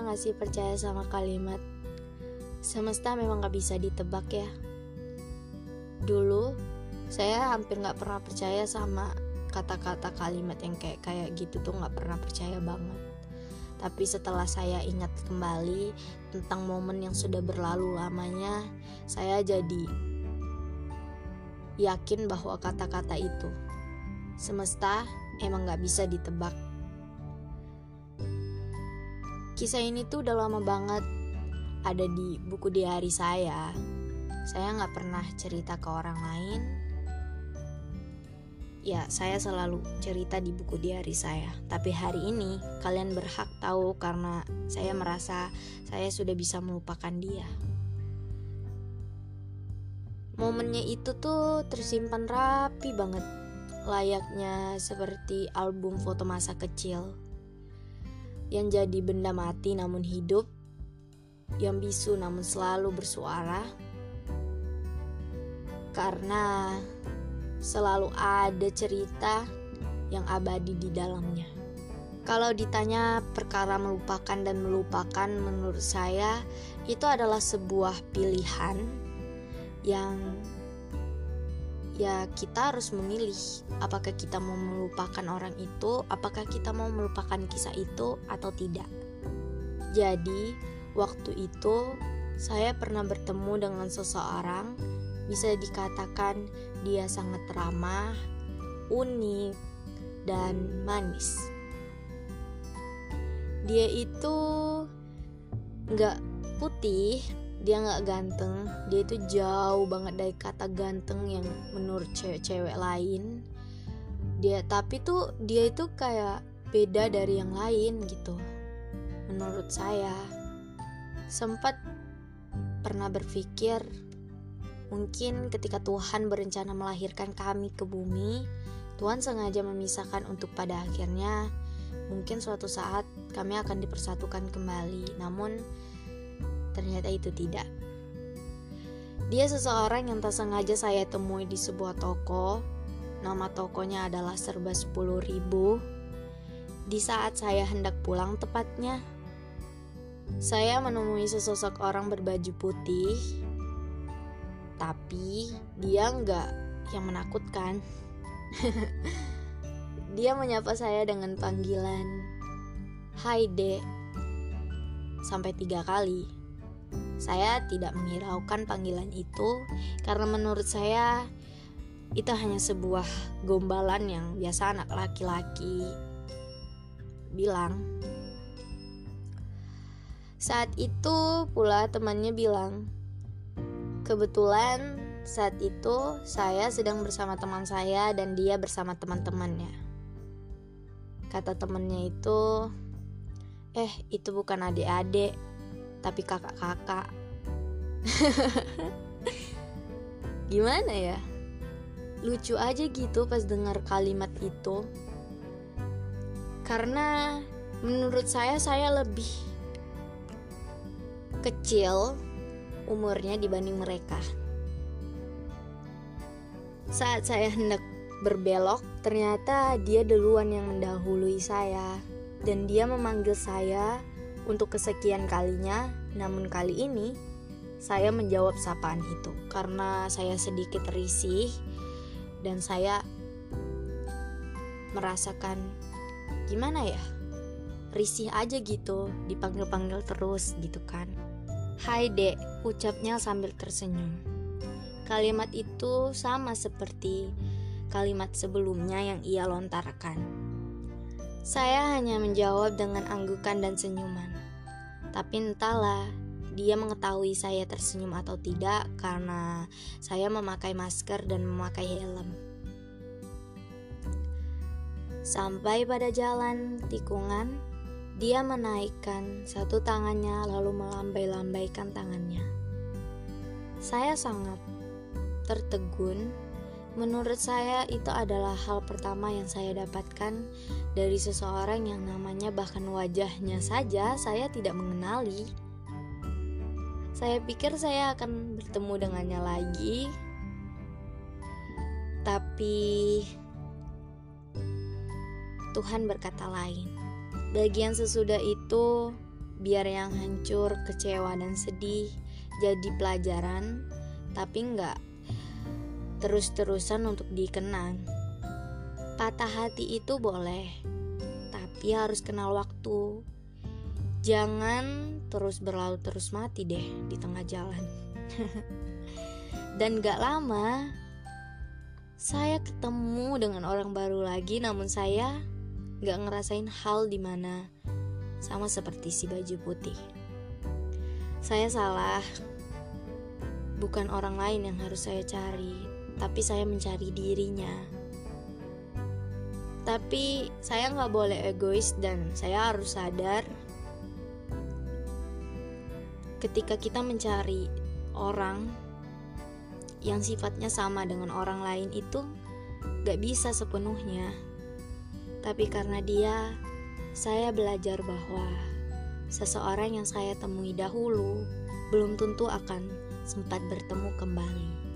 pernah gak sih percaya sama kalimat? Semesta memang gak bisa ditebak ya. Dulu saya hampir gak pernah percaya sama kata-kata kalimat yang kayak kayak gitu tuh gak pernah percaya banget. Tapi setelah saya ingat kembali tentang momen yang sudah berlalu lamanya saya jadi yakin bahwa kata-kata itu semesta emang gak bisa ditebak kisah ini tuh udah lama banget ada di buku diary saya saya nggak pernah cerita ke orang lain ya saya selalu cerita di buku diary saya. Tapi hari ini kalian berhak tahu karena saya merasa saya sudah bisa melupakan dia. Momennya itu tuh tersimpan rapi banget, layaknya seperti album foto masa kecil yang jadi benda mati namun hidup, yang bisu namun selalu bersuara. Karena selalu ada cerita yang abadi di dalamnya. Kalau ditanya perkara melupakan dan melupakan, menurut saya itu adalah sebuah pilihan yang ya kita harus memilih apakah kita mau melupakan orang itu, apakah kita mau melupakan kisah itu atau tidak. Jadi, waktu itu saya pernah bertemu dengan seseorang bisa dikatakan dia sangat ramah, unik, dan manis. Dia itu nggak putih, dia nggak ganteng, dia itu jauh banget dari kata ganteng yang menurut cewek-cewek lain. Dia tapi tuh dia itu kayak beda dari yang lain gitu. Menurut saya sempat pernah berpikir Mungkin ketika Tuhan berencana melahirkan kami ke bumi, Tuhan sengaja memisahkan untuk pada akhirnya mungkin suatu saat kami akan dipersatukan kembali. Namun ternyata itu tidak. Dia seseorang yang tak sengaja saya temui di sebuah toko. Nama tokonya adalah serba 10 ribu. Di saat saya hendak pulang tepatnya, saya menemui sesosok orang berbaju putih tapi dia nggak yang menakutkan. dia menyapa saya dengan panggilan Hai Dek sampai tiga kali. Saya tidak menghiraukan panggilan itu karena menurut saya itu hanya sebuah gombalan yang biasa anak laki-laki bilang. Saat itu pula temannya bilang, Kebetulan saat itu saya sedang bersama teman saya dan dia bersama teman-temannya. Kata temannya itu, "Eh, itu bukan adik-adik, tapi kakak-kakak." Gimana ya? Lucu aja gitu pas dengar kalimat itu. Karena menurut saya saya lebih kecil umurnya dibanding mereka. Saat saya hendak berbelok, ternyata dia duluan yang mendahului saya dan dia memanggil saya untuk kesekian kalinya. Namun kali ini saya menjawab sapaan itu karena saya sedikit risih dan saya merasakan gimana ya? Risih aja gitu, dipanggil-panggil terus gitu kan. Hai dek, ucapnya sambil tersenyum. Kalimat itu sama seperti kalimat sebelumnya yang ia lontarkan. Saya hanya menjawab dengan anggukan dan senyuman. Tapi entahlah, dia mengetahui saya tersenyum atau tidak karena saya memakai masker dan memakai helm. Sampai pada jalan tikungan, dia menaikkan satu tangannya lalu melambai-lambaikan tangannya. Saya sangat tertegun. Menurut saya itu adalah hal pertama yang saya dapatkan dari seseorang yang namanya bahkan wajahnya saja saya tidak mengenali. Saya pikir saya akan bertemu dengannya lagi. Tapi Tuhan berkata lain. Bagian sesudah itu, biar yang hancur, kecewa dan sedih jadi pelajaran, tapi nggak terus-terusan untuk dikenang. Patah hati itu boleh, tapi harus kenal waktu. Jangan terus berlalu terus mati deh di tengah jalan. Dan gak lama, saya ketemu dengan orang baru lagi, namun saya gak ngerasain hal di mana sama seperti si baju putih. Saya salah, bukan orang lain yang harus saya cari, tapi saya mencari dirinya. Tapi saya nggak boleh egois dan saya harus sadar ketika kita mencari orang yang sifatnya sama dengan orang lain itu gak bisa sepenuhnya. Tapi karena dia, saya belajar bahwa seseorang yang saya temui dahulu belum tentu akan sempat bertemu kembali.